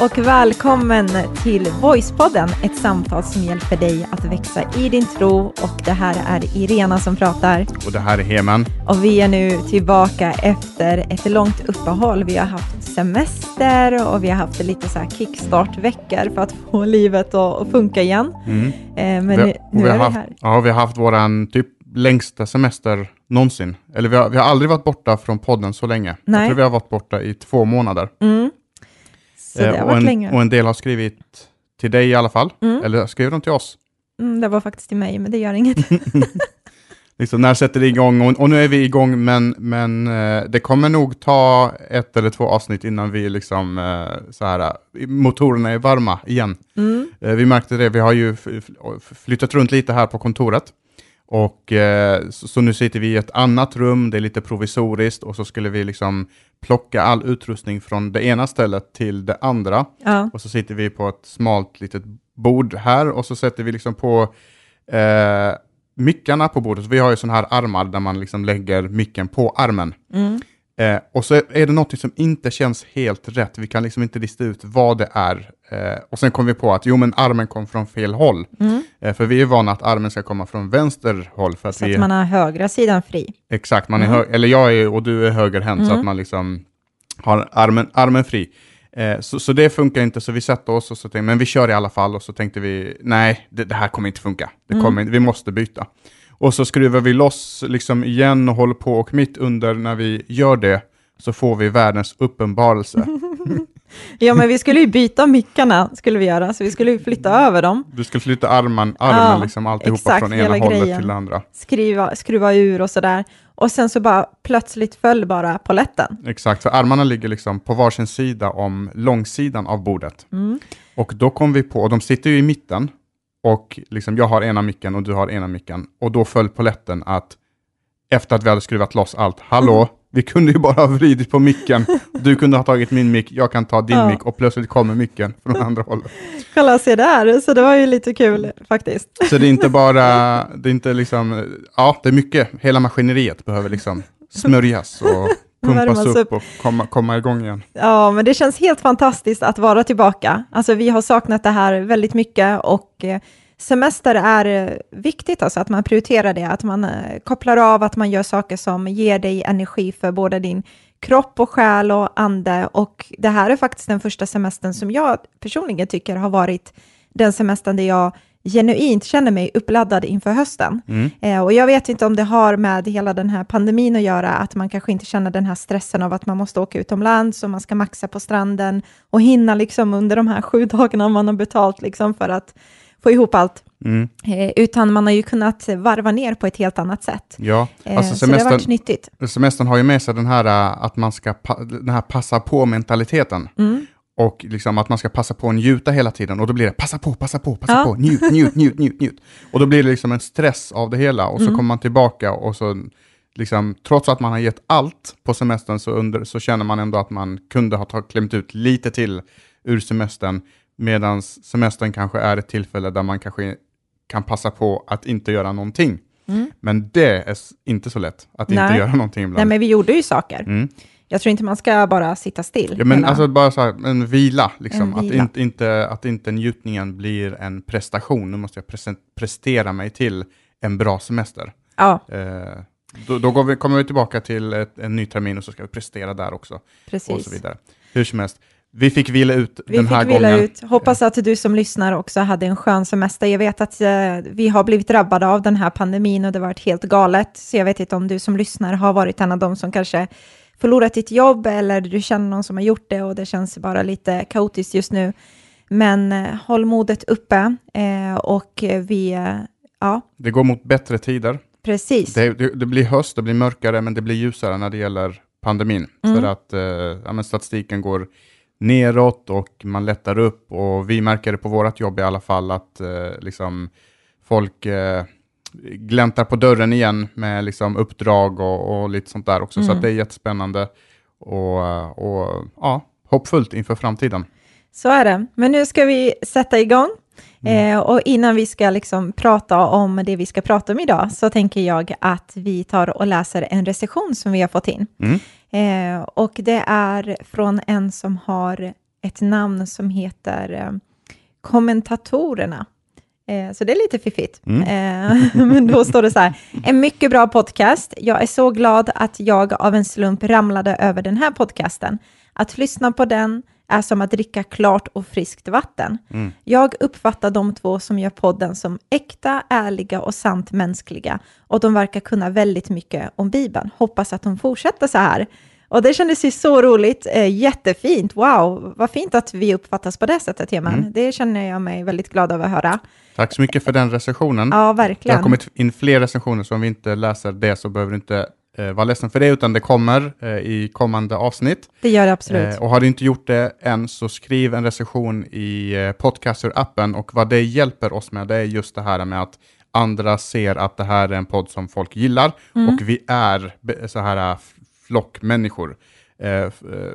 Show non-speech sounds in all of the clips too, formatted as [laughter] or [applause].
och välkommen till Voicepodden, ett samtal som hjälper dig att växa i din tro. Och det här är Irena som pratar. Och det här är Heman. Och vi är nu tillbaka efter ett långt uppehåll. Vi har haft semester och vi har haft lite så här kickstart-veckor för att få livet att funka igen. Mm. Eh, men vi, nu, nu är vi haft, här. Ja, vi har haft våran typ längsta semester någonsin. Eller vi har, vi har aldrig varit borta från podden så länge. Nej. Jag tror vi har varit borta i två månader. Mm. Så det har varit en, länge. Och en del har skrivit till dig i alla fall. Mm. Eller skriver de till oss? Mm, det var faktiskt till mig, men det gör inget. [laughs] liksom, när sätter det igång? Och, och, nu är vi igång, men, men eh, det kommer nog ta ett eller två avsnitt innan vi liksom, eh, så här, motorerna är varma igen. Mm. Eh, vi märkte det, vi har ju flyttat runt lite här på kontoret. Och eh, så, så, nu sitter vi i ett annat rum, det är lite provisoriskt och så skulle vi liksom plocka all utrustning från det ena stället till det andra. Ja. Och så sitter vi på ett smalt litet bord här och så sätter vi liksom på eh, mickarna på bordet. Så vi har ju sådana här armar där man liksom lägger micken på armen. Mm. Eh, och så är det något som inte känns helt rätt. Vi kan liksom inte lista ut vad det är. Eh, och sen kom vi på att jo, men armen kom från fel håll. Mm. Eh, för vi är vana att armen ska komma från vänster håll. För att så vi, att man har högra sidan fri. Exakt, man mm. är eller jag är och du är högerhänt, så att mm. man liksom har armen, armen fri. Eh, så, så, det funkar inte, så vi satte oss och så tänkte men vi kör i alla fall. Och så tänkte vi, nej, det, det här kommer inte funka. Det mm. kommer, vi måste byta. Och så skruvar vi loss liksom igen och håller på och mitt under när vi gör det så får vi världens uppenbarelse. [laughs] ja, men vi skulle ju byta mickarna, skulle vi göra, så vi skulle ju flytta över dem. Du skulle flytta armen, armen ja, liksom alltihopa exakt, från ena hållet grejen. till det andra. Skriva, skruva ur och sådär. Och sen så bara plötsligt föll bara poletten. Exakt, för armarna ligger liksom på varsin sida om långsidan av bordet. Mm. Och då kom vi på, och de sitter ju i mitten, och liksom jag har ena micken och du har ena micken. Och då föll poletten att efter att vi hade skruvat loss allt, hallå, [laughs] vi kunde ju bara ha vridit på micken. Du kunde ha tagit min mick, jag kan ta din ja. mick och plötsligt kommer micken från andra hållet. [laughs] Kolla, se där, så det var ju lite kul faktiskt. [laughs] Så det är inte bara, det är inte liksom, ja, det är mycket, hela maskineriet behöver liksom smörjas och pumpas upp, upp och komma, komma igång igen. Ja, men det känns helt fantastiskt att vara tillbaka. Alltså vi har saknat det här väldigt mycket och eh, semester är eh, viktigt, alltså att man prioriterar det, att man eh, kopplar av, att man gör saker som ger dig energi för både din kropp och själ och ande. Och det här är faktiskt den första semestern som jag personligen tycker har varit den semestern där jag genuint känner mig uppladdad inför hösten. Mm. Eh, och jag vet inte om det har med hela den här pandemin att göra, att man kanske inte känner den här stressen av att man måste åka utomlands och man ska maxa på stranden och hinna liksom under de här sju dagarna man har betalt liksom för att få ihop allt. Mm. Eh, utan man har ju kunnat varva ner på ett helt annat sätt. Ja, eh, alltså semestern, så det har varit nyttigt. Semestern har ju med sig den här uh, att man ska den här passa på-mentaliteten. Mm. Och liksom att man ska passa på att njuta hela tiden. Och då blir det passa på, passa på, passa ja. på, njut, njut, njut, njut, njut. Och då blir det liksom en stress av det hela. Och så mm. kommer man tillbaka och så, liksom, trots att man har gett allt på semestern så, under, så känner man ändå att man kunde ha klämt ut lite till ur semestern. Medan semestern kanske är ett tillfälle där man kanske kan passa på att inte göra någonting. Mm. Men det är inte så lätt att Nej. inte göra någonting ibland. Nej, men vi gjorde ju saker. Mm. Jag tror inte man ska bara sitta still. Ja, men alltså bara så här, en vila, liksom. En vila. Att, inte, inte, att inte njutningen blir en prestation. Nu måste jag prestera mig till en bra semester. Ja. Eh, då, då vi, kommer vi tillbaka till ett, en ny termin och så ska vi prestera där också. Precis. Och så vidare. Hur som helst, vi fick vila ut vi den här fick vila Ut. Hoppas att du som lyssnar också hade en skön semester. Jag vet att eh, vi har blivit drabbade av den här pandemin och det har varit helt galet. Så jag vet inte om du som lyssnar har varit en av dem som kanske förlorat ditt jobb eller du känner någon som har gjort det och det känns bara lite kaotiskt just nu. Men eh, håll modet uppe eh, och vi, eh, ja. Det går mot bättre tider. Precis. Det, det, det, blir höst, det blir mörkare, men det blir ljusare när det gäller pandemin. Mm. För att eh, ja, statistiken går neråt och man lättar upp och vi märker det på vårt jobb i alla fall att eh, liksom folk eh, gläntar på dörren igen med liksom uppdrag och, och lite sånt där också. Mm. Så det är jättespännande och, och ja, hoppfullt inför framtiden. Så är det. Men nu ska vi sätta igång. Mm. Eh, och innan vi ska liksom prata om det vi ska prata om idag, så tänker jag att vi tar och läser en recension som vi har fått in. Mm. Eh, och det är från en som har ett namn som heter eh, Kommentatorerna. Eh, så det är lite fiffigt. Mm. Eh, [laughs] men då står det så här, en mycket bra podcast. Jag är så glad att jag av en slump ramlade över den här podcasten. Att lyssna på den är som att dricka klart och friskt vatten. Mm. Jag uppfattar de två som gör podden som äkta, ärliga och sant mänskliga. Och de verkar kunna väldigt mycket om Bibeln. Hoppas att de fortsätter så här. Och det kändes ju så roligt, eh, jättefint, wow, vad fint att vi uppfattas på det sättet, Heman. Mm. Det känner jag mig väldigt glad över att höra. Tack så mycket för den recensionen. Ja, Det har verkligen. kommit in fler recensioner, så om vi inte läser det så behöver du inte eh, vara ledsen för det, utan det kommer eh, i kommande avsnitt. Det gör det absolut. Eh, och har du inte gjort det än så skriv en recension i eh, Podcaster-appen och vad det hjälper oss med det är just det här med att andra ser att det här är en podd som folk gillar Mm. och vi är så här eh, flockmänniskor. Eh, eh,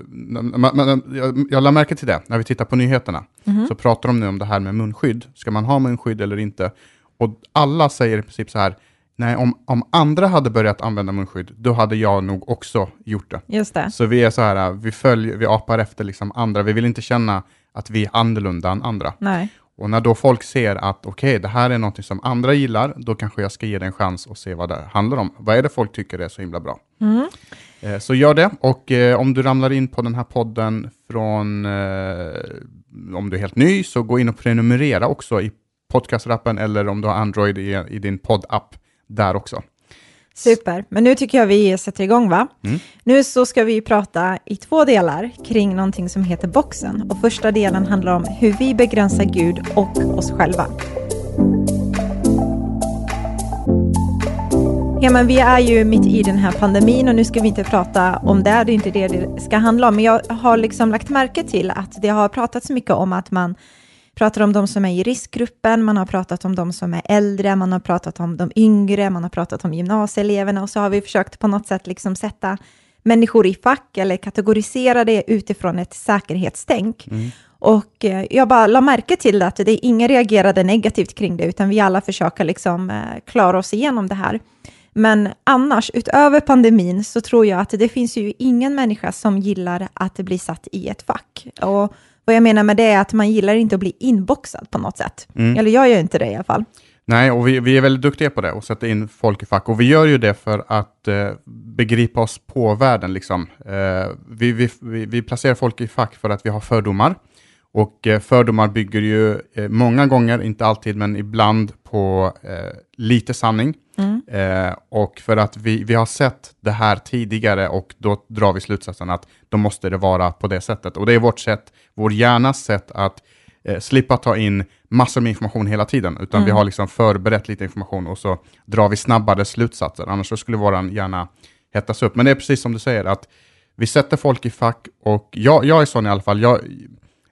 man, man, jag, jag la märke till det när vi tittar på nyheterna. Mhm. Så pratar de nu om det här med munskydd. Ska man ha munskydd eller inte? Och alla säger i princip så här, nej om, om andra hade börjat använda munskydd, då hade jag nog också gjort det. Just det. Så vi är så här, vi följer, vi apar efter liksom andra. Vi vill inte känna att vi är annorlunda än andra. Nej. Och när då folk ser att okej, det här är något som andra gillar, då kanske jag ska ge det en chans och se vad det handlar om. Vad är det folk tycker är så himla bra? Mm. Eh, så gör det. Och eh, om du ramlar in på den här podden från, eh, om du är helt ny, så gå in och prenumerera också i podcastrappen eller om du har Android i, i din poddapp där också. Super, men nu tycker jag vi sätter igång va? Mm. Nu så ska vi prata i två delar kring någonting som heter boxen. Och första delen handlar om hur vi begränsar Gud och oss själva. Ja, men vi är ju mitt i den här pandemin och nu ska vi inte prata om det, det är inte det det ska handla om. Men jag har liksom lagt märke till att det har pratats mycket om att man pratar om de som är i riskgruppen, man har pratat om de som är äldre, man har pratat om de yngre, man har pratat om gymnasieeleverna och så har vi försökt på något sätt liksom sätta människor i fack eller kategorisera det utifrån ett säkerhetstänk. Och eh, jag bara la märke till att det ingen reagerade negativt kring det, utan vi alla försöker liksom eh, klara oss igenom det här. Men annars, utöver pandemin, så tror jag att det finns ju ingen människa som gillar att bli satt i ett fack. Och vad jag menar med det är att man gillar inte att bli inboxad på något sätt. Mm. Eller jag gör inte det i alla fall. Nej, och vi, vi är väldigt duktiga på det och sätta in folk i fack. Och vi gör ju det för att eh, begripa oss på världen. Liksom. Eh, vi, vi, vi, vi placerar folk i fack för att vi har fördomar. Och eh, fördomar bygger ju eh, många gånger, inte alltid, men ibland på eh, lite sanning. Mm. Och för att vi, vi har sett det här tidigare och då drar vi slutsatsen att då måste det vara på det sättet. Och det är vårt sätt, vår hjärnas sätt att slippa ta in massor med information hela tiden, utan vi har liksom förberett lite information och så drar vi snabbare slutsatser, annars så skulle vår hjärna hettas upp. Men det är precis som du säger, att vi sätter folk i fack och jag, jag är sån i alla fall, jag,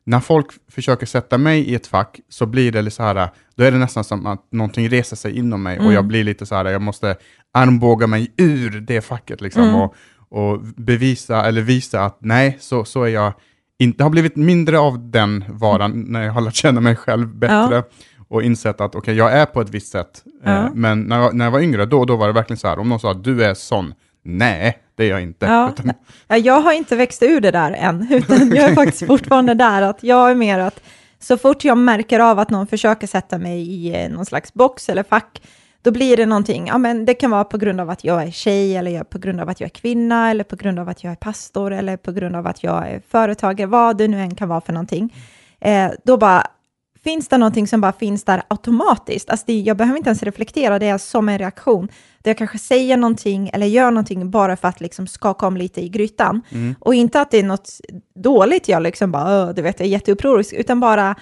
när folk försöker sätta mig i ett fack så blir det lite så här, då är det nästan som att någonting reser sig inom mig och jag blir lite så här, jag måste armbåga mig ur det facket liksom och, och bevisa eller visa att nej, så, så är jag inte, det har blivit mindre av den varan när jag har lärt känna mig själv bättre och insett att okej, jag är på ett visst sätt. Eh, Ja. men när jag, när jag var yngre, då, då var det verkligen så här, om någon sa att du är sån, nej, det är jag inte. Ja. Utan, Ja, Jag har inte växt ur det där än, [laughs] utan jag är faktiskt fortfarande där att jag är mer att så fort jag märker av att någon försöker sätta mig i eh, någon slags box eller fack, då blir det någonting, ja men det kan vara på grund av att jag är tjej, eller på grund av att jag är kvinna, eller på grund av att jag är pastor, eller på grund av att jag är företagare, vad det nu än kan vara för någonting. Eh, då bara, finns det någonting som bara finns där automatiskt? Alltså det, jag behöver inte ens reflektera, det är som en reaktion. Där jag kanske säger någonting eller gör någonting bara för att liksom skaka om lite i grytan. Och inte att det är något dåligt, jag liksom bara, "Åh, du vet, jag är jätteupprorisk, utan bara,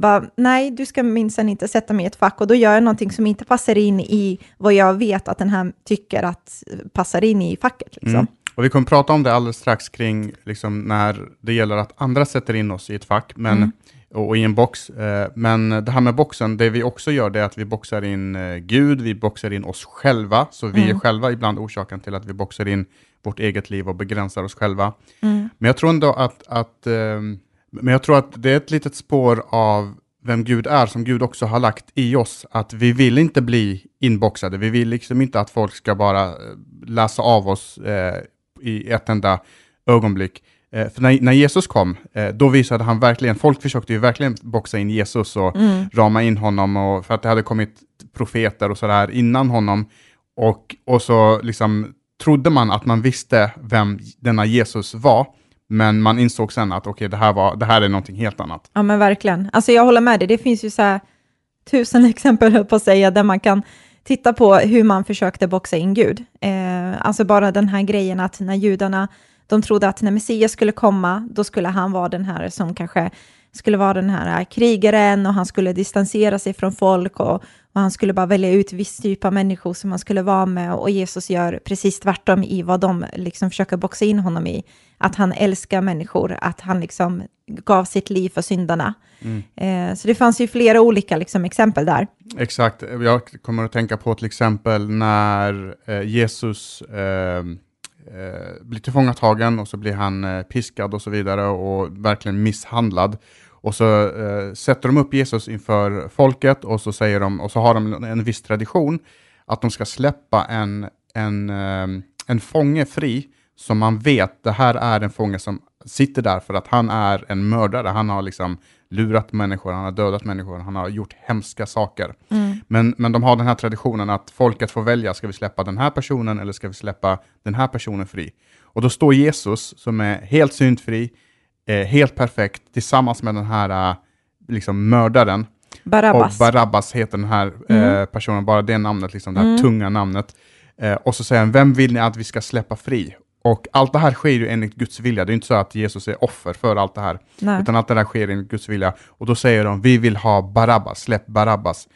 bara, nej, du ska minsann inte sätta mig i ett fack och då gör jag någonting som inte passar in i vad jag vet att den här tycker att passar in i facket. Liksom. Mm. Och vi kommer prata om det alldeles strax kring liksom, när det gäller att andra sätter in oss i ett fack men, och, och i en box. Eh, men det här med boxen, det vi också gör det är att vi boxar in eh, Gud, vi boxar in oss själva, så vi är själva ibland orsaken till att vi boxar in vårt eget liv och begränsar oss själva. Men jag tror ändå att, att, ehm, men jag tror att det är ett litet spår av vem Gud är, som Gud också har lagt i oss, att vi vill inte bli inboxade. Vi vill liksom inte att folk ska bara eh, läsa av oss eh, i ett enda ögonblick. Eh, för när, när Jesus kom, eh, då visade han verkligen, folk försökte ju verkligen boxa in Jesus och Mm. rama in honom, och, för att det hade kommit profeter och sådär innan honom. Och, och så liksom trodde man att man visste vem denna Jesus var, men man insåg sen att okej, det, här var- det här är någonting helt annat. Ja men verkligen. Alltså jag håller med dig, det finns ju så här tusen [laughs] exempel höll på att säga, där man kan titta på hur man försökte boxa in Gud. Eh, alltså bara den här grejen att när judarna, de trodde att när Messias skulle komma, då skulle han vara den här som kanske skulle vara den här krigaren och han skulle distansera sig från folk och, och han skulle bara välja ut viss typ av människor som han skulle vara med och Jesus gör precis tvärtom i vad de liksom försöker boxa in honom i. Att han älskar människor, att han liksom gav sitt liv för syndarna. Eh, så det fanns ju flera olika liksom, exempel där. Exakt, jag kommer att tänka på till exempel när eh, Jesus eh, eh, blir tillfångatagen och så blir han eh, piskad och så vidare och verkligen misshandlad. Och så eh, sätter de upp Jesus inför folket och så säger de, och så har de en viss tradition att de ska släppa en, en, eh, en fånge fri som man vet, det här är en fånge som sitter där för att han är en mördare. Han har liksom lurat människor, han har dödat människor, han har gjort hemska saker. Men, men de har den här traditionen att folket får välja, ska vi släppa den här personen eller ska vi släppa den här personen fri? Och då står Jesus, som är helt syndfri, eh, helt perfekt, tillsammans med den här eh, liksom mördaren. Barabbas. Och Barabbas heter den här eh, personen, bara det namnet, liksom det här tunga namnet. Eh, och så säger han, vem vill ni att vi ska släppa fri? Och allt det här sker ju enligt Guds vilja. Det är inte så att Jesus är offer för allt det här. Nej. Utan allt det där sker enligt Guds vilja. Och då säger de, vi vill ha Barabbas, släpp Barabbas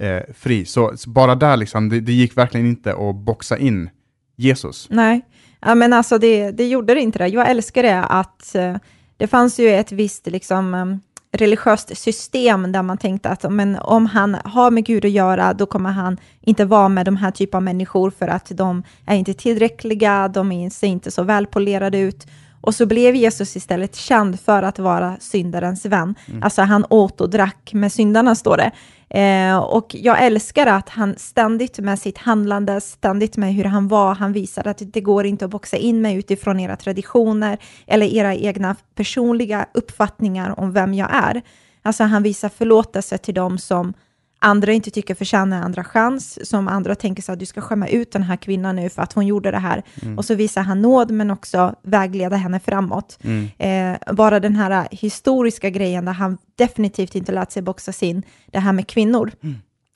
eh, fri. Så, så bara där liksom, det, det gick verkligen inte att boxa in Jesus. Nej, ja, men alltså det, det gjorde det inte det. Jag älskar det att eh, det fanns ju ett visst liksom, eh, religiöst system där man tänkte att men, om han har med Gud att göra, då kommer han inte vara med de här typen av människor för att de är inte tillräckliga, de ser inte så välpolerade ut. Och så blev Jesus istället känd för att vara syndarens vän. Alltså han åt och drack med syndarna, står det. Eh, och jag älskar att han ständigt med sitt handlande, ständigt med hur han var, han visade att det går inte att boxa in mig utifrån era traditioner eller era egna personliga uppfattningar om vem jag är. Alltså han visar förlåtelse till dem som andra inte tycker förtjänar andra chans, som andra tänker så att du ska skämma ut den här kvinnan nu för att hon gjorde det här. Och så visar han nåd, men också vägleda henne framåt. Eh, bara den här historiska grejen där han definitivt inte lät sig boxas in, det här med kvinnor.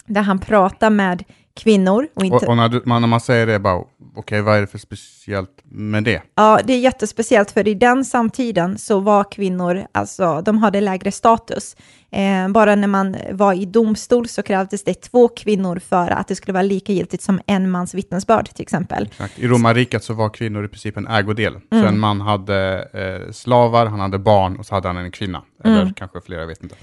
Där han pratar med kvinnor och inte... Och, och när, du, när man säger det, bara, okej, vad är det för speciellt med det? Ja, det är jättespeciellt, för i den samtiden så var kvinnor, alltså de hade lägre status. Eh, bara när man var i domstol så krävdes det två kvinnor för att det skulle vara lika giltigt som en mans vittnesbörd till exempel. Exakt. I romarriket så var kvinnor i princip en ägodel. Så en man hade eh, slavar, han hade barn och så hade han en kvinna. Eller kanske flera, jag vet inte.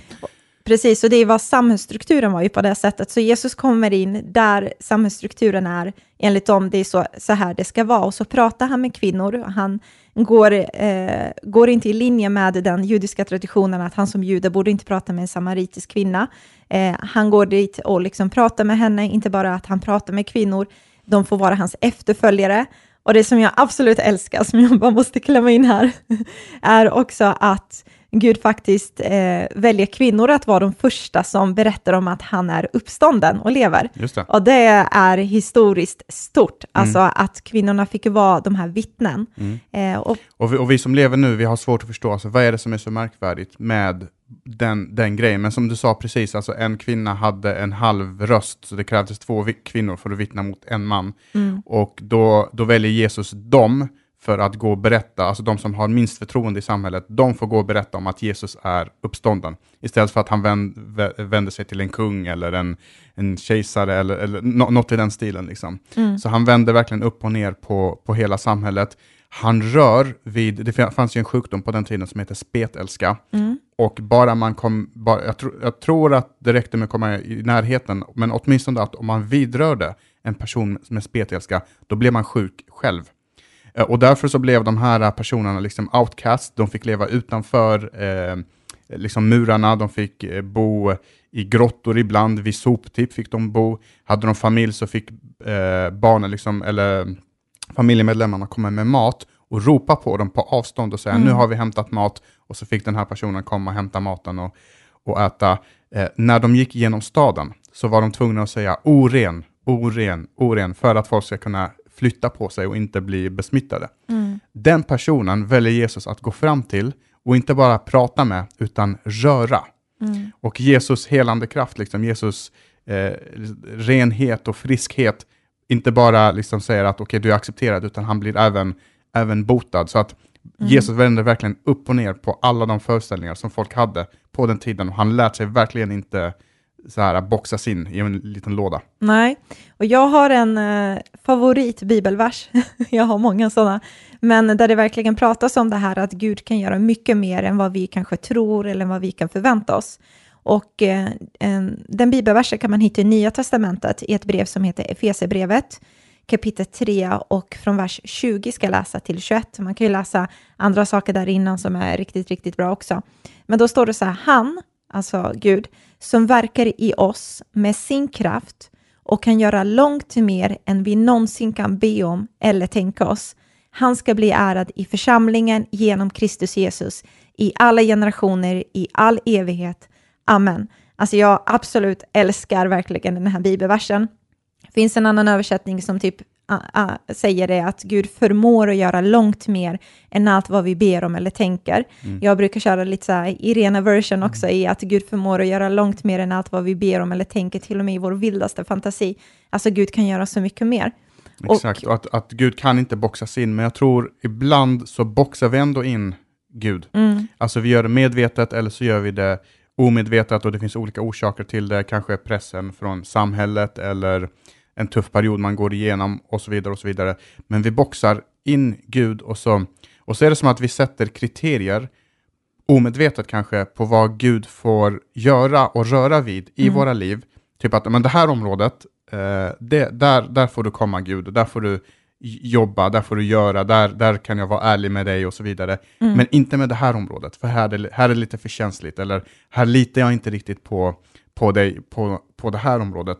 Precis, och det var samhällsstrukturen var ju på det sättet. Så Jesus kommer in där samhällsstrukturen är, enligt dem, det är så, så här det ska vara. Och så pratar han med kvinnor. Han går, eh, går inte i linje med den judiska traditionen att han som jude borde inte prata med en samaritisk kvinna. Eh, han går dit och liksom pratar med henne, inte bara att han pratar med kvinnor, de får vara hans efterföljare. Och det som jag absolut älskar, som jag bara måste klämma in här, [laughs] är också att Gud faktiskt eh, väljer kvinnor att vara de första som berättar om att han är uppstånden och lever. Det. Och det är historiskt stort, alltså att kvinnorna fick vara de här vittnen. Eh, och, Och vi, och vi som lever nu, vi har svårt att förstå, alltså, vad är det som är så märkvärdigt med den, den grejen? Men som du sa precis, alltså, en kvinna hade en halv röst, så det krävdes två vi- kvinnor för att vittna mot en man. Och då, då väljer Jesus dem för att gå och berätta, alltså de som har minst förtroende i samhället, de får gå och berätta om att Jesus är uppstånden. Istället för att han vänd, vä- vänder sig till en kung eller en, en kejsare eller, eller nå- något i den stilen. Liksom. Så han vänder verkligen upp och ner på, på hela samhället. Han rör vid, det fanns ju en sjukdom på den tiden som heter spetälska. Och bara man kom, bara, jag, tro, jag tror att det räckte med att komma i närheten, men åtminstone att om man vidrörde en person med spetälska, då blev man sjuk själv. Eh, Och därför så blev de här personerna liksom outcast, de fick leva utanför eh, liksom murarna, de fick eh, bo i grottor ibland, vid soptipp fick de bo. Hade de familj så fick eh, barnen, liksom, eller familjemedlemmarna komma med mat och ropa på dem på avstånd och säga mm. nu har vi hämtat mat och så fick den här personen komma och hämta maten och, och äta. Eh, när de gick genom staden så var de tvungna att säga oren, oren, oren för att folk ska kunna flytta på sig och inte bli besmittade. Mm. Den personen väljer Jesus att gå fram till och inte bara prata med, utan röra. Mm. Och Jesus helande kraft, liksom, Jesus eh, renhet och friskhet, inte bara liksom säger att okej, okay, du är accepterad, utan han blir även, även botad. Så att mm. Jesus vände verkligen upp och ner på alla de föreställningar som folk hade på den tiden. Och han lät sig verkligen inte så här boxas in i en liten låda. Nej, och jag har en eh, favorit bibelvers. [laughs] jag har många sådana, men där det verkligen pratas om det här att Gud kan göra mycket mer än vad vi kanske tror eller vad vi kan förvänta oss. Och eh, den bibelversen kan man hitta i Nya Testamentet i ett brev som heter Efesebrevet kapitel 3 och från vers 20 ska läsa till 21. Man kan ju läsa andra saker där innan som är riktigt, riktigt bra också. Men då står det så här, han, alltså Gud, som verkar i oss med sin kraft och kan göra långt mer än vi någonsin kan be om eller tänka oss. Han ska bli ärad i församlingen genom Kristus Jesus i alla generationer, i all evighet. Amen. Alltså jag absolut älskar verkligen den här bibelversen. Det finns en annan översättning som typ säger det att Gud förmår att göra långt mer än allt vad vi ber om eller tänker. Mm. Jag brukar köra lite så här i rena version också mm. i att Gud förmår att göra långt mer än allt vad vi ber om eller tänker, till och med i vår vildaste fantasi. Alltså Gud kan göra så mycket mer. Exakt, och, och att, att Gud kan inte boxas in, men jag tror ibland så boxar vi ändå in Gud. Mm. Alltså vi gör det medvetet eller så gör vi det omedvetet och det finns olika orsaker till det, kanske pressen från samhället eller en tuff period man går igenom och så vidare och så vidare. Men vi boxar in Gud och så, och så är det som att vi sätter kriterier, omedvetet kanske, på vad Gud får göra och röra vid i mm. våra liv. Typ att men det här området, eh, det, där, där får du komma Gud, där får du jobba, där får du göra, där, där kan jag vara ärlig med dig och så vidare. Mm. Men inte med det här området, för här är, här är det lite för känsligt, eller här litar jag inte riktigt på, på dig på, på det här området.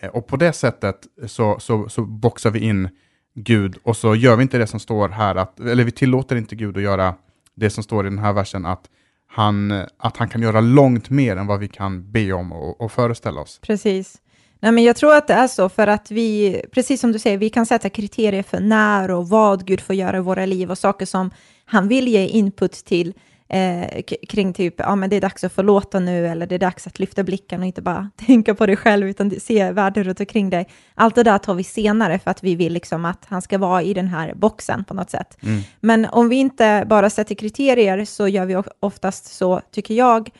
Eh, och på det sättet så, så, så boxar vi in Gud och så gör vi inte det som står här, att, eller vi tillåter inte Gud att göra det som står i den här versen, att han, att han kan göra långt mer än vad vi kan be om och, och föreställa oss. Precis. Nej, men jag tror att det är så, för att vi, precis som du säger, vi kan sätta kriterier för när och vad Gud får göra i våra liv och saker som han vill ge input till eh, kring typ, ja men det är dags att förlåta nu, eller det är dags att lyfta blicken och inte bara [laughs] tänka på dig själv, utan se världen runt omkring dig. Allt det där tar vi senare för att vi vill liksom att han ska vara i den här boxen på något sätt. Mm. Men om vi inte bara sätter kriterier så gör vi oftast så, tycker jag,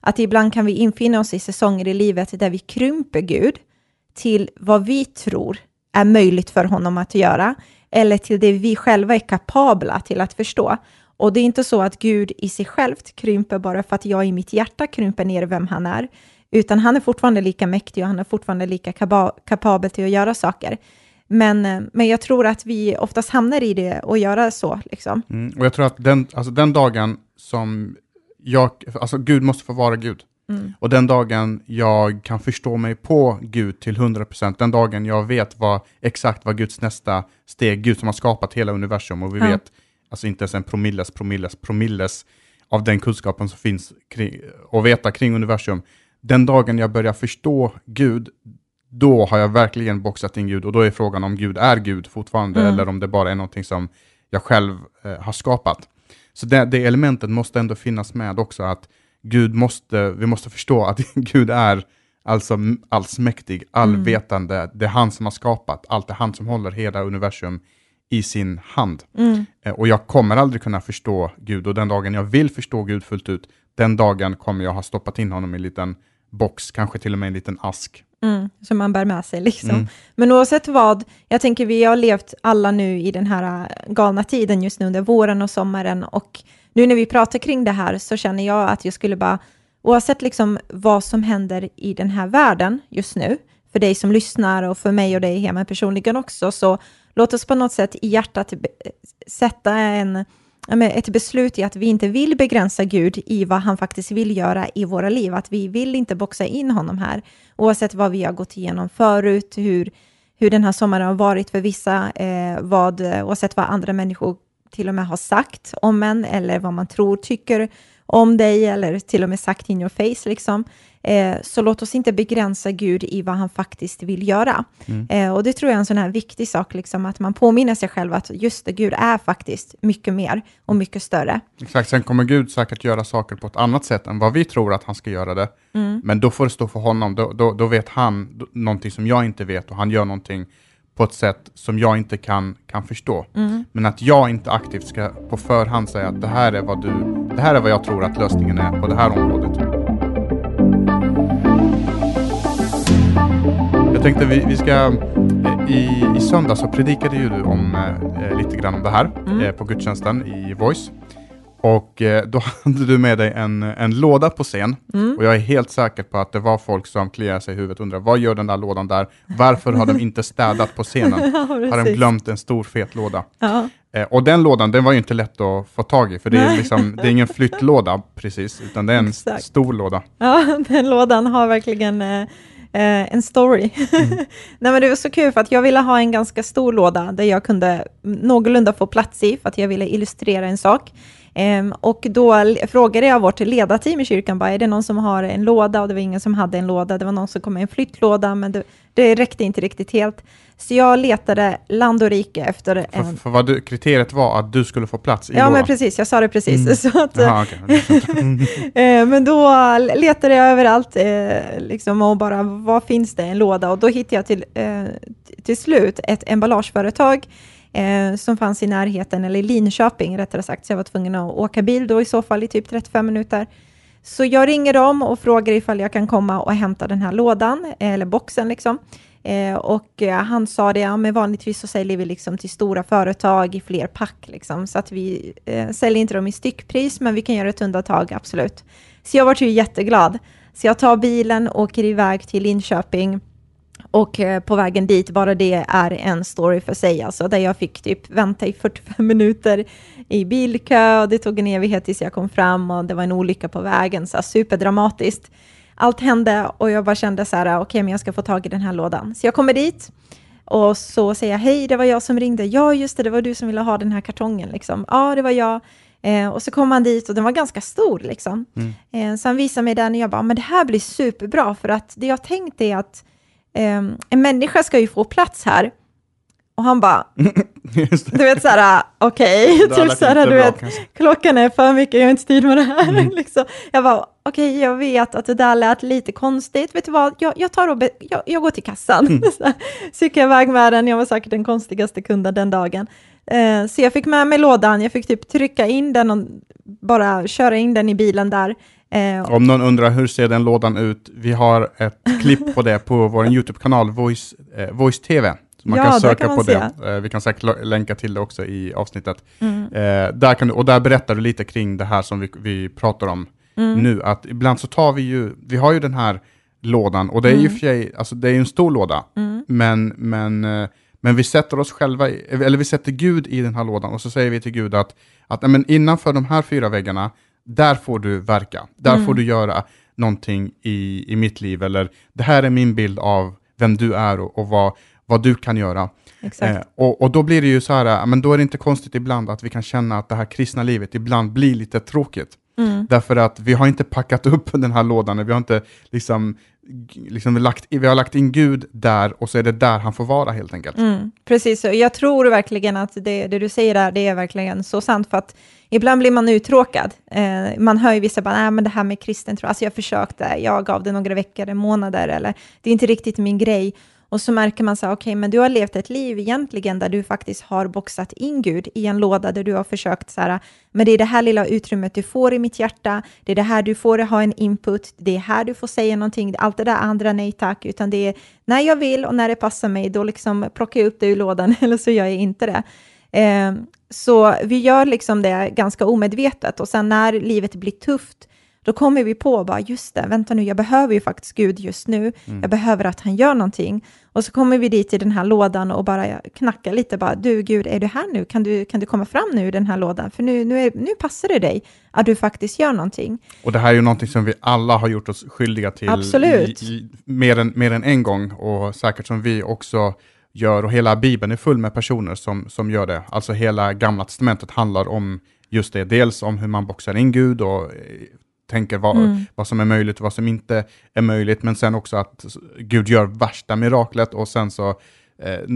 att ibland kan vi infinna oss i säsonger i livet där vi krymper Gud till vad vi tror är möjligt för honom att göra, eller till det vi själva är kapabla till att förstå. Och det är inte så att Gud i sig självt krymper bara för att jag i mitt hjärta krymper ner vem han är, utan han är fortfarande lika mäktig och han är fortfarande lika kapabel till att göra saker. Men, eh, men jag tror att vi oftast hamnar i det och göra så. Liksom. Mm, och jag tror att den, alltså den dagen som jag, alltså Gud måste få vara Gud. Mm. Och den dagen jag kan förstå mig på Gud till 100%, den dagen jag vet vad, exakt vad Guds nästa steg, Gud som har skapat hela universum och vi ja. vet alltså inte ens en promilles, promilles, promilles av den kunskapen som finns kring, och veta kring universum. Den dagen jag börjar förstå Gud, då har jag verkligen boxat in Gud och då är frågan om Gud är Gud fortfarande mm. eller om det bara är någonting som jag själv eh, har skapat. Så det, det, elementet måste ändå finnas med också, att Gud måste, vi måste förstå att [laughs] Gud är alltså allsmäktig, allvetande, mm. det är han som har skapat allt, det är han som håller hela universum i sin hand. Mm. Eh, och jag kommer aldrig kunna förstå Gud och den dagen jag vill förstå Gud fullt ut, den dagen kommer jag ha stoppat in honom i en liten box, kanske till och med en liten ask. Mm, som man bär med sig. Liksom. Mm. Men oavsett vad, jag tänker vi har levt alla nu i den här äh, galna tiden just nu under våren och sommaren och nu när vi pratar kring det här så känner jag att jag skulle bara, oavsett liksom vad som händer i den här världen just nu, för dig som lyssnar och för mig och dig hemma personligen också, så låt oss på något sätt i hjärtat sätta en, ett beslut i att vi inte vill begränsa Gud i vad han faktiskt vill göra i våra liv, att vi vill inte boxa in honom här, oavsett vad vi har gått igenom förut, hur, hur den här sommaren har varit för vissa, eh, vad, oavsett vad andra människor till och med har sagt om en eller vad man tror tycker om dig eller till och med sagt in your face. Liksom. Eh, så låt oss inte begränsa Gud i vad han faktiskt vill göra. Mm. Eh, och det tror jag är en sån här viktig sak, liksom, att man påminner sig själv att just det, Gud är faktiskt mycket mer och mycket större. Exakt, sen kommer Gud säkert göra saker på ett annat sätt än vad vi tror att han ska göra det. Mm. Men då får det stå för honom, då, då, då vet han någonting som jag inte vet och han gör någonting på ett sätt som jag inte kan, kan förstå. Mm. Men att jag inte aktivt ska på förhand säga att det här, är vad du, det här är vad jag tror att lösningen är på det här området. Jag tänkte vi, vi ska, eh, i, i söndag så predikade ju du om eh, lite grann om det här mm. eh, på gudstjänsten i Voice. Och eh, då [laughs] hade du med dig en, en låda på scen. Mm. Och jag är helt säker på att det var folk som kliade sig i huvudet och undrade, vad gör den där lådan där? Varför har de inte städat på scenen? [laughs] ja, har de glömt en stor fet låda? Ja. Eh, och den lådan, den var ju inte lätt att få tag i, för det är, liksom, det är ingen flyttlåda precis, utan det är en Exakt. stor låda. Ja, [laughs] den lådan har verkligen eh, eh en story. Mm. Nej, men det var så kul, för att jag ville ha en ganska stor låda, där jag kunde någorlunda få plats i, för att jag ville illustrera en sak. Um, och då frågade jag vårt ledarteam i kyrkan, bara, är det någon som har en låda? Och det var ingen som hade en låda. Det var någon som kom med en flyttlåda, men det, det räckte inte riktigt helt. Så jag letade land och rike efter en... För, för vad du, kriteriet var att du skulle få plats i Ja, lådan. men precis. Jag sa det precis. Mm. [laughs] Så att, Aha, okay. Eh, men då letade jag överallt eh, liksom, och bara, vad finns det en låda? Och då hittade jag till, eh, till slut ett emballageföretag eh, som fanns i närheten, eller i Linköping rättare sagt, så jag var tvungen att åka bil då i så fall i typ 35 minuter. Så jag ringer dem och frågar ifall jag kan komma och hämta den här lådan, eh, eller boxen liksom. Eh, och eh, han sa det, ja men vanligtvis så säljer vi liksom till stora företag i fler pack, liksom, så att vi eh, säljer inte dem i styckpris, men vi kan göra ett undantag, absolut. Så jag var ju jätteglad. Så jag tar bilen, åker iväg till Linköping, och eh, på vägen dit, bara det är en story för sig, alltså, där jag fick typ vänta i 45 [laughs] minuter i bilkö och det tog en evighet tills jag kom fram och det var en olycka på vägen, så superdramatiskt. Allt hände och jag bara kände så här, okej, okay, men jag ska få tag i den här lådan. Så jag kommer dit och så säger jag, hej, det var jag som ringde. Ja, just det, det var du som ville ha den här kartongen. Liksom. Ja, det var jag. Eh, och så kom han dit och den var ganska stor. Liksom. Mm. Eh, så han visade mig den och jag bara, men det här blir superbra, för att det jag tänkt är att en människa ska ju få plats här. Och han bara, [laughs] du vet såhär, okej, okay. [laughs] typ du vet, klockan är för mycket, jag har inte tid med det här. Mm. [laughs] liksom. Jag bara, okej, okay, jag vet att det där lät lite konstigt, vet du vad, jag, jag tar och jag, jag, går till kassan. Mm. så jag iväg med den, jag var säkert den konstigaste kunden den dagen. Uh, så jag fick med mig lådan, jag fick typ trycka in den och bara köra in den i bilen där. Eh, Om någon undrar hur ser den lådan ut, vi har ett [laughs] klipp på det på vår YouTube-kanal Voice, eh, Voice TV. Så man ja, kan söka kan man på se. det. Eh, vi kan säkert länka till det också i avsnittet. Mm. Eh, där kan du, och där berättar du lite kring det här som vi, vi pratar om mm. nu. Att ibland så tar vi ju, vi har ju den här lådan och det är mm. ju sig, alltså det är en stor låda, mm. men, men, eh, men vi sätter oss själva, eller vi sätter Gud i den här lådan och så säger vi till Gud att, att men innanför de här fyra väggarna där får du verka, där mm. får du göra någonting i, i mitt liv, eller det här är min bild av vem du är och, och vad, vad du kan göra. Eh, och, och då blir det ju så här, men då är det inte konstigt ibland att vi kan känna att det här kristna livet ibland blir lite tråkigt. Mm. Därför att vi har inte packat upp [laughs] den här lådan, vi har inte liksom liksom lagt, vi har lagt in Gud där och så är det där han får vara helt enkelt. Mm, precis, jag tror verkligen att det, det, du säger där, det är verkligen så sant, för att ibland blir man uttråkad. Eh, man hör ju vissa bara, nej men det här med kristen tro, alltså jag försökte, jag gav det några veckor, månader, eller det är inte riktigt min grej. Och så märker man så här, okej, okay, men du har levt ett liv egentligen där du faktiskt har boxat in Gud i en låda där du har försökt så här, men det är det här lilla utrymmet du får i mitt hjärta, det är det här du får ha en input, det är här du får säga någonting, allt det där andra nej tack, utan det är när jag vill och när det passar mig, då liksom plockar jag upp det ur lådan [laughs] eller så gör jag inte det. Eh, så vi gör liksom det ganska omedvetet och sen när livet blir tufft, då kommer vi på bara, just det, vänta nu, jag behöver ju faktiskt Gud just nu. Mm. Jag behöver att han gör någonting. Och så kommer vi dit i den här lådan och bara knackar lite, bara, du Gud, är du här nu? Kan du, kan du komma fram nu i den här lådan? För nu, nu, är, nu passar det dig att du faktiskt gör någonting. Och det här är ju någonting som vi alla har gjort oss skyldiga till Absolut. I, i, mer, än, mer än en gång och säkert som vi också gör, och hela Bibeln är full med personer som, som gör det. Alltså hela Gamla Testamentet handlar om just det, dels om hur man boxar in Gud och eh, tänker vad, mm. vad som är möjligt och vad som inte är möjligt, men sen också att Gud gör värsta miraklet och sen så eh,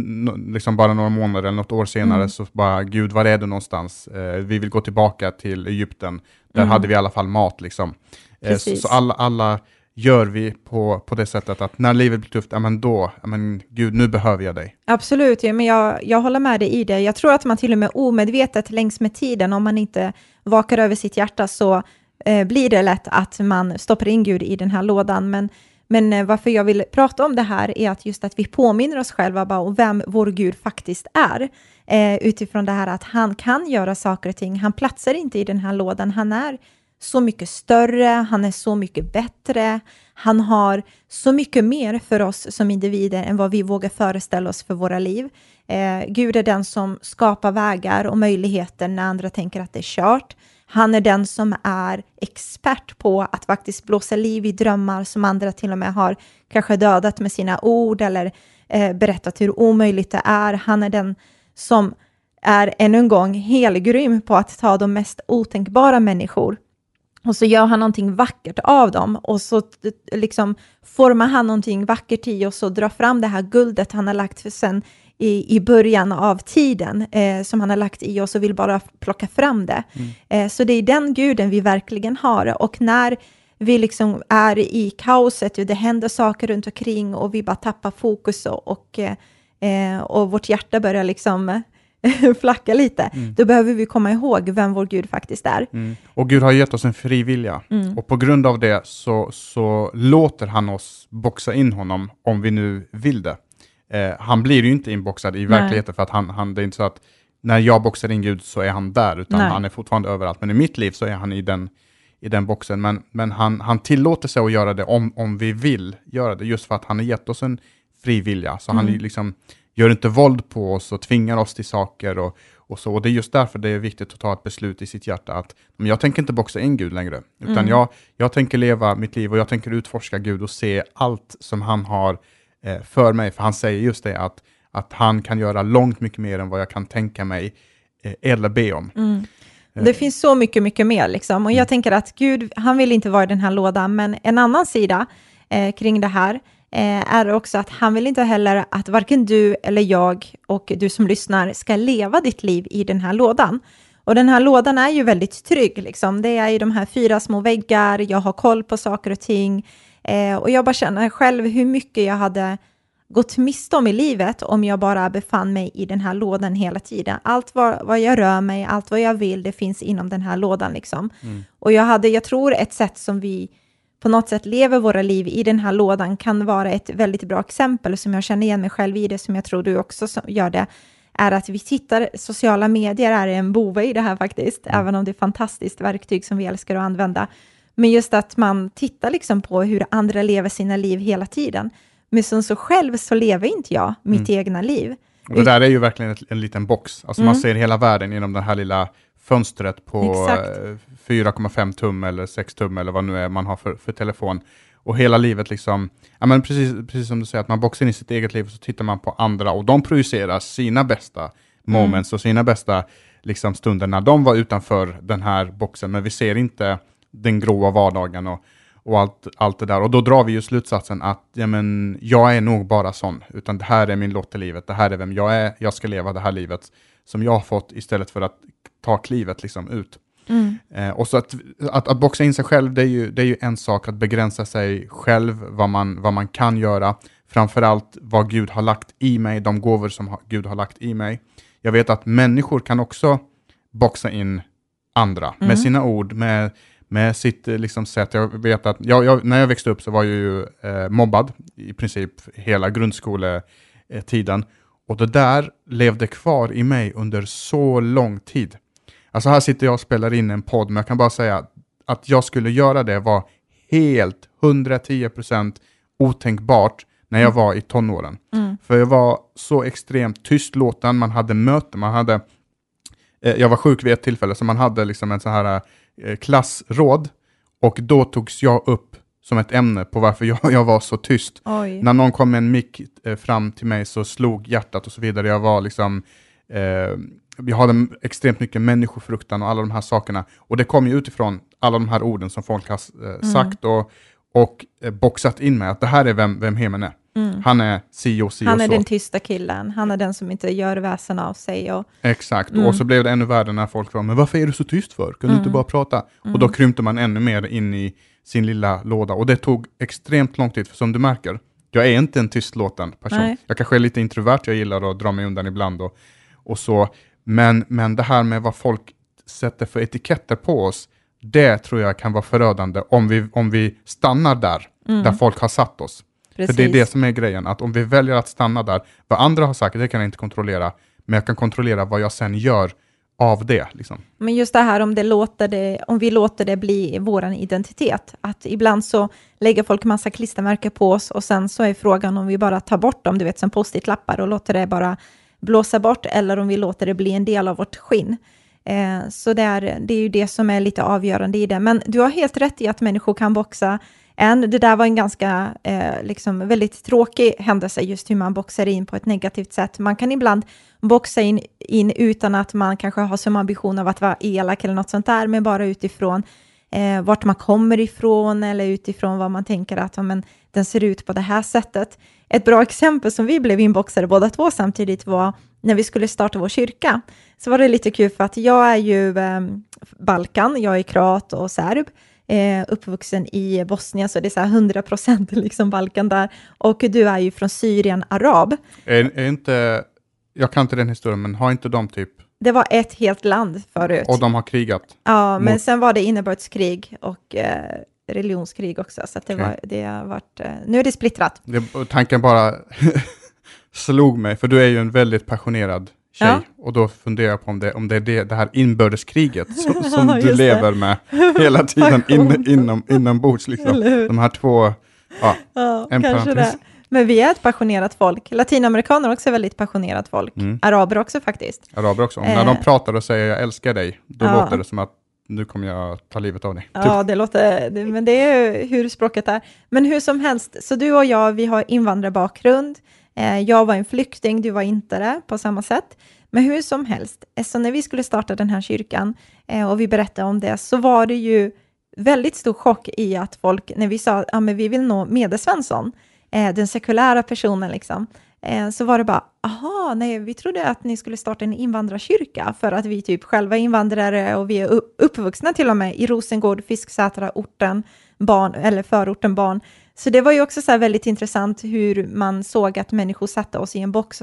liksom bara några månader eller något år senare mm. så bara, Gud, var är du någonstans? Eh, vi vill gå tillbaka till Egypten. Där mm. hade vi i alla fall mat liksom. Eh, så, så, alla, alla gör vi på, på det sättet att när livet blir tufft, ja men då, ja men Gud, nu behöver jag dig. Absolut, ja, men jag, jag håller med dig i det. Jag tror att man till och med omedvetet längs med tiden, om man inte vakar över sitt hjärta, så eh, blir det lätt att man stoppar in Gud i den här lådan. Men men eh, varför jag vill prata om det här är att just att vi påminner oss själva bara om vem vår Gud faktiskt är. Eh, utifrån det här att han kan göra saker och ting. Han platsar inte i den här lådan. Han är så mycket större, han är så mycket bättre. Han har så mycket mer för oss som individer än vad vi vågar föreställa oss för våra liv. Eh, Gud är den som skapar vägar och möjligheter när andra tänker att det är kört. Han är den som är expert på att faktiskt blåsa liv i drömmar som andra till och med har kanske dödat med sina ord eller eh, berättat hur omöjligt det är. Han är den som är ännu en gång helgrym på att ta de mest otänkbara människor och så gör han någonting vackert av dem och så liksom formar han någonting vackert i och så drar fram det här guldet han har lagt för sen i, i början av tiden eh, som han har lagt i oss och vill bara plocka fram det. Mm. Eh, så det är den guden vi verkligen har och när vi liksom är i kaoset och det händer saker runt omkring och vi bara tappar fokus och, och, eh, och vårt hjärta börjar liksom [laughs] flacka lite, mm. då behöver vi komma ihåg vem vår Gud faktiskt är. Mm. Och Gud har gett oss en fri vilja. Mm. Och på grund av det så, så låter han oss boxa in honom om vi nu vill det. Eh, han blir ju inte inboxad i Nej. verkligheten för att han, han, det är inte så att när jag boxar in Gud så är han där, utan Nej. han är fortfarande överallt. Men i mitt liv så är han i den, i den boxen. Men, men han, han tillåter sig att göra det om, om vi vill göra det, just för att han har gett oss en fri vilja. Så han mm. liksom gör inte våld på oss och tvingar oss till saker och, och så. Och det är just därför det är viktigt att ta ett beslut i sitt hjärta att men jag tänker inte boxa in Gud längre, utan mm. jag, jag tänker leva mitt liv och jag tänker utforska Gud och se allt som han har eh, för mig. För han säger just det att, att han kan göra långt mycket mer än vad jag kan tänka mig eh, eller be om. Mm. Det eh. finns så mycket, mycket mer liksom. Och jag mm. tänker att Gud, han vill inte vara i den här lådan, men en annan sida eh, kring det här är också att han vill inte heller att varken du eller jag och du som lyssnar ska leva ditt liv i den här lådan. Och den här lådan är ju väldigt trygg, liksom. det är ju de här fyra små väggar, jag har koll på saker och ting. Eh, och jag bara känner själv hur mycket jag hade gått miste om i livet om jag bara befann mig i den här lådan hela tiden. Allt vad, vad jag rör mig, allt vad jag vill, det finns inom den här lådan. Liksom. Mm. Och jag hade, jag tror ett sätt som vi på något sätt lever våra liv i den här lådan kan vara ett väldigt bra exempel som jag känner igen mig själv i det, som jag tror du också gör det, är att vi tittar, sociala medier är en bove i det här faktiskt, mm. även om det är ett fantastiskt verktyg som vi älskar att använda. Men just att man tittar liksom på hur andra lever sina liv hela tiden. Men som så själv så lever inte jag mitt mm. egna liv. Och det där är ju verkligen en liten box, alltså mm. man ser hela världen genom den här lilla fönstret på 4,5 tum eller 6 tum eller vad nu är man har för, för telefon. Och hela livet liksom, ja men precis, precis som du säger, att man boxar in i sitt eget liv och så tittar man på andra och de projicerar sina bästa moments mm. och sina bästa liksom, stunder när de var utanför den här boxen, men vi ser inte den gråa vardagen och, och allt, allt det där. Och då drar vi ju slutsatsen att ja, men, jag är nog bara sån, utan det här är min lott i livet, det här är vem jag är, jag ska leva det här livet som jag har fått istället för att ta klivet liksom ut. Mm. Eh, och så att, att, att boxa in sig själv, det är, ju, det är ju en sak, att begränsa sig själv, vad man, vad man kan göra, framförallt vad Gud har lagt i mig, de gåvor som ha, Gud har lagt i mig. Jag vet att människor kan också boxa in andra mm. med sina ord, med, med sitt eh, liksom, sätt. Jag vet att jag, jag, när jag växte upp så var jag ju eh, mobbad i princip hela grundskoletiden. Och det där levde kvar i mig under så lång tid. Alltså här sitter jag och spelar in en podd, men jag kan bara säga att jag skulle göra det var helt 110% otänkbart när jag var i tonåren. Mm. För jag var så extremt tystlåten, man hade möten, man hade... Eh, jag var sjuk vid ett tillfälle, så man hade liksom en sån här eh, klassråd, och då togs jag upp som ett ämne på varför [laughs] jag, jag var så tyst. Oj. När någon kom med en mick eh, fram till mig så slog hjärtat och så vidare. Jag var liksom, jag hade extremt mycket människofruktan och alla de här sakerna. Och det kom ju utifrån alla de här orden som folk har eh, sagt och, och eh, boxat in med, att det här är vem, vem Hemen är. Han är si och si Han och är så. den tysta killen, han är den som inte gör väsen av sig. Och, Exakt, Mm. och så blev det ännu värre när folk var men varför är du så tyst för? Kan du Mm. inte bara prata? Och då krympte man ännu mer in i sin lilla låda. Och det tog extremt lång tid, för som du märker, jag är inte en tystlåten person. Nej. Jag kanske är lite introvert, jag gillar att dra mig undan ibland och, och så. Men, men det här med vad folk sätter för etiketter på oss, det tror jag kan vara förödande om vi, om vi stannar där, där folk har satt oss. För det är Precis. det som är grejen, att om vi väljer att stanna där, vad andra har sagt, det kan jag inte kontrollera, men jag kan kontrollera vad jag sen gör av det. Liksom. Men just det här om, det låter det, om vi låter det bli vår identitet. Att ibland så lägger folk massa klistermärken på oss och sen så är frågan om vi bara tar bort dem, du vet som post-it-lappar och låter det bara blåsa bort eller om vi låter det bli en del av vårt skinn. Eh, så det är, det är ju det som är lite avgörande i det. Men du har helt rätt i att människor kan boxa än. Det där var en ganska eh, liksom väldigt tråkig händelse, just hur man boxar in på ett negativt sätt. Man kan ibland boxa in, in utan att man kanske har som ambition av att vara elak eller något sånt där, men bara utifrån eh, vart man kommer ifrån eller utifrån vad man tänker att ja, men, den ser ut på det här sättet. Ett bra exempel som vi blev inboxade båda två samtidigt var när vi skulle starta vår kyrka. Så var det lite kul för att jag är ju eh, Balkan, jag är kroat och serb, eh, uppvuxen i Bosnien, så det är så här 100 procent [laughs] liksom Balkan där. Och du är ju från Syrien, arab. Är, är inte, jag kan inte den historien, men har inte de typ, det var ett helt land förut. och de har krigat? Ja, men mot- sen var det innebördskrig och eh, religionskrig också, så det, Okej. var, det har varit, eh, nu är det splittrat. Det, tanken bara [laughs] slog mig, för du är ju en väldigt passionerad tjej, Ja. och då funderar jag på om det, om det är det, det här inbördeskriget [laughs] som, som du lever med hela [laughs] tiden in, inom, inombords. Liksom. De här två, ja, Ja, En kanske parentes. det. Men vi är ett passionerat folk. Latinamerikaner är också väldigt passionerat folk. Mm. Araber också faktiskt. araber också. Om Eh. När de pratar och säger jag älskar dig, då Ja. låter det som att nu kommer jag ta livet av dig. Typ. Ja, det låter, men det är hur språket är. Men hur som helst, så du och jag, vi har invandrarbakgrund. Eh, jag var en flykting, du var inte det på samma sätt. Men hur som helst, eh, så när vi skulle starta den här kyrkan eh, och vi berättade om det, så var det ju väldigt stor chock i att folk, när vi sa att ja, men vi vill nå Medesvensson, eh, den sekulära personen, liksom, eh, så var det bara, aha, nej, vi trodde att ni skulle starta en invandrarkyrka för att vi typ själva är invandrare och vi är uppvuxna till och med i Rosengård, Fisksätra, orten, barn, eller förorten barn. Så det var ju också så väldigt intressant hur man såg att människor satte oss i en box.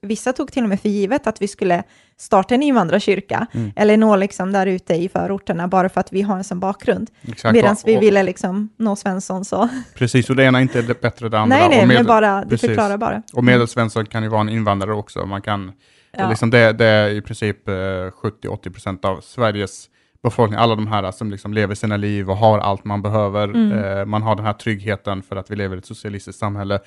Vissa tog till och med för givet att vi skulle starta en invandrarkyrka eller nå liksom där ute i förorterna bara för att vi har en sån bakgrund. Medan vi Och- ville liksom nå Svensson så. Precis, och det ena är inte det bättre än det andra. nej, nej, och men medel- bara, precis. förklarar bara. Och medelsvensson kan ju vara en invandrare också. Man kan, Ja. liksom det, det är i princip eh, 70-80% av Sveriges befolkning, alla de här som liksom lever sina liv och har allt man behöver. Mm. Eh, man har den här tryggheten för att vi lever i ett socialistiskt samhälle.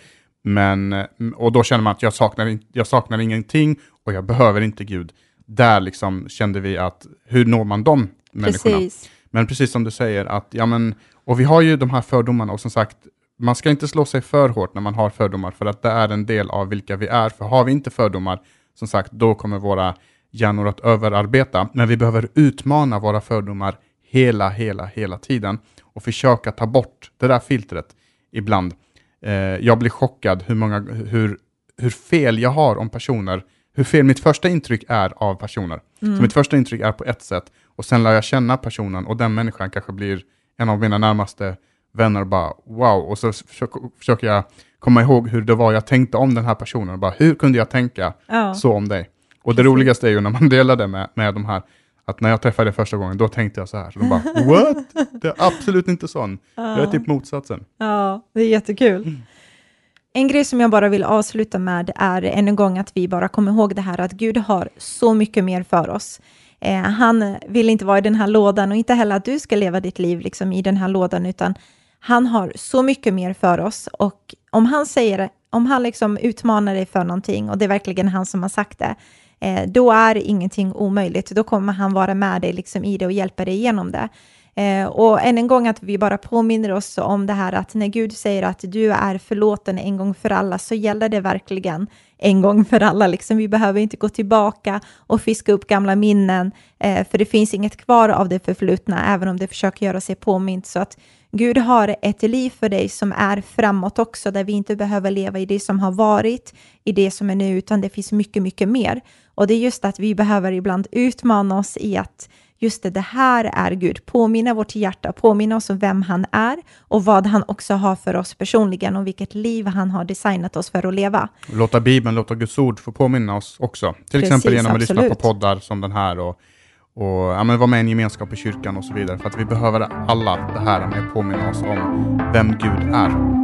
Men, eh, och då känner man att jag saknar, jag saknar ingenting och jag behöver inte Gud. Där liksom kände vi att, hur når man de människorna? Precis. Men precis som du säger, att, ja, men, och vi har ju de här fördomarna och som sagt, man ska inte slå sig för hårt när man har fördomar, för att det är en del av vilka vi är. För har vi inte fördomar, som sagt, då kommer våra hjärnor att överarbeta. Men vi behöver utmana våra fördomar hela, hela, hela tiden och försöka ta bort det där filtret ibland. Eh, jag blir chockad hur, många, hur, hur fel jag har om personer, hur fel mitt första intryck är av personer. Så mitt första intryck är på ett sätt och sen lär jag känna personen och den människan kanske blir en av mina närmaste vänner och bara wow, och så försöker, jag komma ihåg hur det var jag tänkte om den här personen bara hur kunde jag tänka Ja. så om dig? Och det roligaste är ju när man [laughs] delar det med, med de här, att när jag träffade dig första gången, då tänkte jag så här. Så de bara, what? Det är absolut inte sån. Jag är typ motsatsen. Ja, det är jättekul. En grej som jag bara vill avsluta med är än en gång att vi bara kommer ihåg det här att Gud har så mycket mer för oss. Eh, han vill inte vara i den här lådan och inte heller att du ska leva ditt liv liksom i den här lådan, utan han har så mycket mer för oss. Och om han säger om han liksom utmanar dig för någonting och det är verkligen han som har sagt det, eh, då är ingenting omöjligt. Då kommer han vara med dig liksom i det och hjälpa dig igenom det. Eh, och än en gång att vi bara påminner oss om det här att när Gud säger att du är förlåten en gång för alla så gäller det verkligen en gång för alla. Liksom. Vi behöver inte gå tillbaka och fiska upp gamla minnen, eh, för det finns inget kvar av det förflutna, även om det försöker göra sig påmint. Så att Gud har ett liv för dig som är framåt också, där vi inte behöver leva i det som har varit, i det som är nu, utan det finns mycket, mycket mer. Och det är just att vi behöver ibland utmana oss i att just det, det här är Gud. Påminna vårt hjärta, påminna oss om vem han är och vad han också har för oss personligen och vilket liv han har designat oss för att leva. Låta Bibeln, låta Guds ord få påminna oss också. Till Precis, exempel genom att absolut. lyssna på poddar som den här och, och ja, men vara med i en gemenskap i kyrkan och så vidare. För att vi behöver alla det här med att påminna oss om vem Gud är.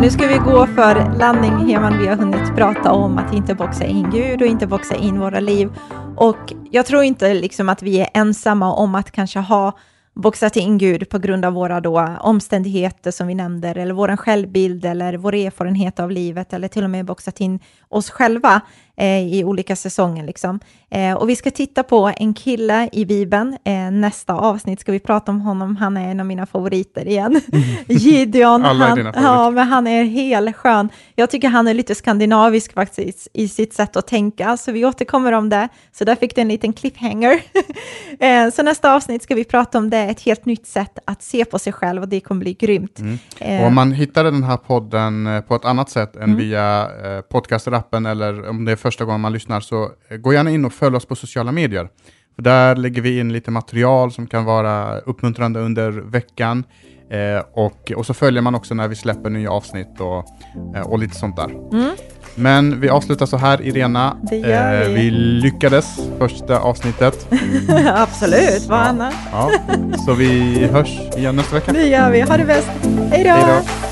Nu ska vi gå för landning, Heman. Vi har hunnit prata om att inte boxa in Gud och inte boxa in våra liv. Och jag tror inte liksom att vi är ensamma om att kanske ha boxat in Gud på grund av våra då omständigheter som vi nämnde, eller vår självbild, eller vår erfarenhet av livet, eller till och med boxat in oss själva i olika säsonger. Liksom. Eh, och vi ska titta på en kille i Bibeln. Eh, nästa avsnitt ska vi prata om honom. Han är en av mina favoriter igen. [laughs] [laughs] Gideon. Alla han, dina ja, men han är helt skön. Jag tycker han är lite skandinavisk faktiskt i sitt sätt att tänka, så vi återkommer om det. Så där fick du en liten cliffhanger. [laughs] eh, så nästa avsnitt ska vi prata om det, ett helt nytt sätt att se på sig själv och det kommer bli grymt. Mm. Eh, och om man hittade den här podden eh, på ett annat sätt än mm. via eh, podcasterappen eller om det är första gången man lyssnar, så eh, gå gärna in och följ oss på sociala medier. För där lägger vi in lite material som kan vara uppmuntrande under veckan. Eh, och, och så följer man också när vi släpper nya avsnitt och, eh, och lite sånt där. Mm. Men vi avslutar så här, Irena. Det gör eh, vi. vi lyckades första avsnittet. [laughs] Absolut, vad ja, annat? Ja. Så vi hörs igen nästa vecka. Det gör vi. Ha det bäst. Hej då!